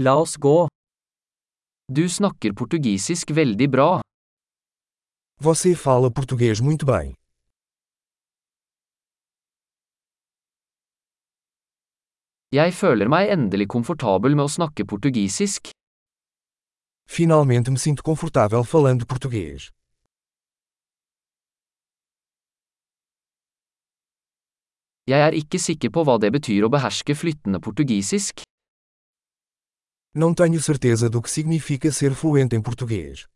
La oss gå. Du snakker portugisisk veldig bra. Você fala português muito bem. Jeg føler meg endelig komfortabel med å snakke portugisisk. Finalmente me sinto confortável falando português. Jeg er ikke sikker på hva det betyr å beherske flyttende portugisisk. Não tenho certeza do que significa ser fluente em português.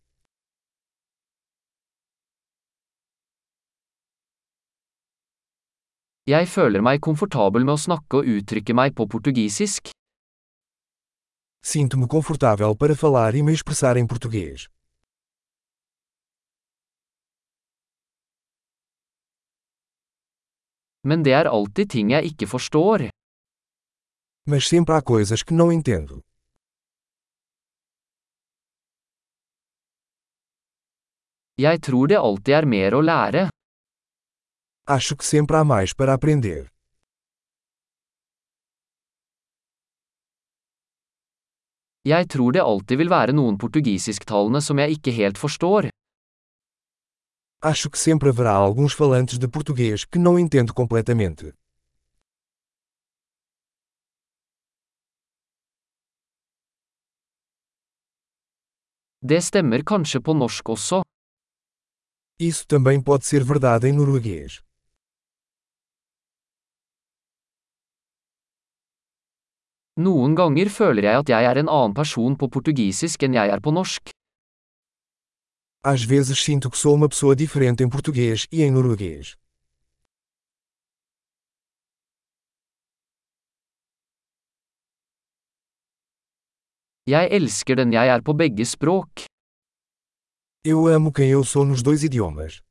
Jeg føler meg komfortabel med å snakke og uttrykke meg på portugisisk. Sinto-me confortável para falar e me expressar em português. Men det er alltid ting jeg ikke forstår. Mas sempre há coisas que não entendo. Jeg tror det alltid er mer å lære. Acho que sempre há mais para aprender. Jeg tror det alltid vil være noen portugisisktalende som jeg ikke helt forstår. Acho que sempre haverá alguns falantes de português que não entendo completamente. Det stemmer kanskje på norsk også. Isso também pode ser verdade em norueguês. Noen ganger føler jeg at jeg er en annen person på portugisisk enn jeg er på norsk. Às vezes sinto que sou uma pessoa diferente em português e em norueguês. Jeg elsker den jeg er på begge språk. Eu amo quem eu sou nos dois idiomas.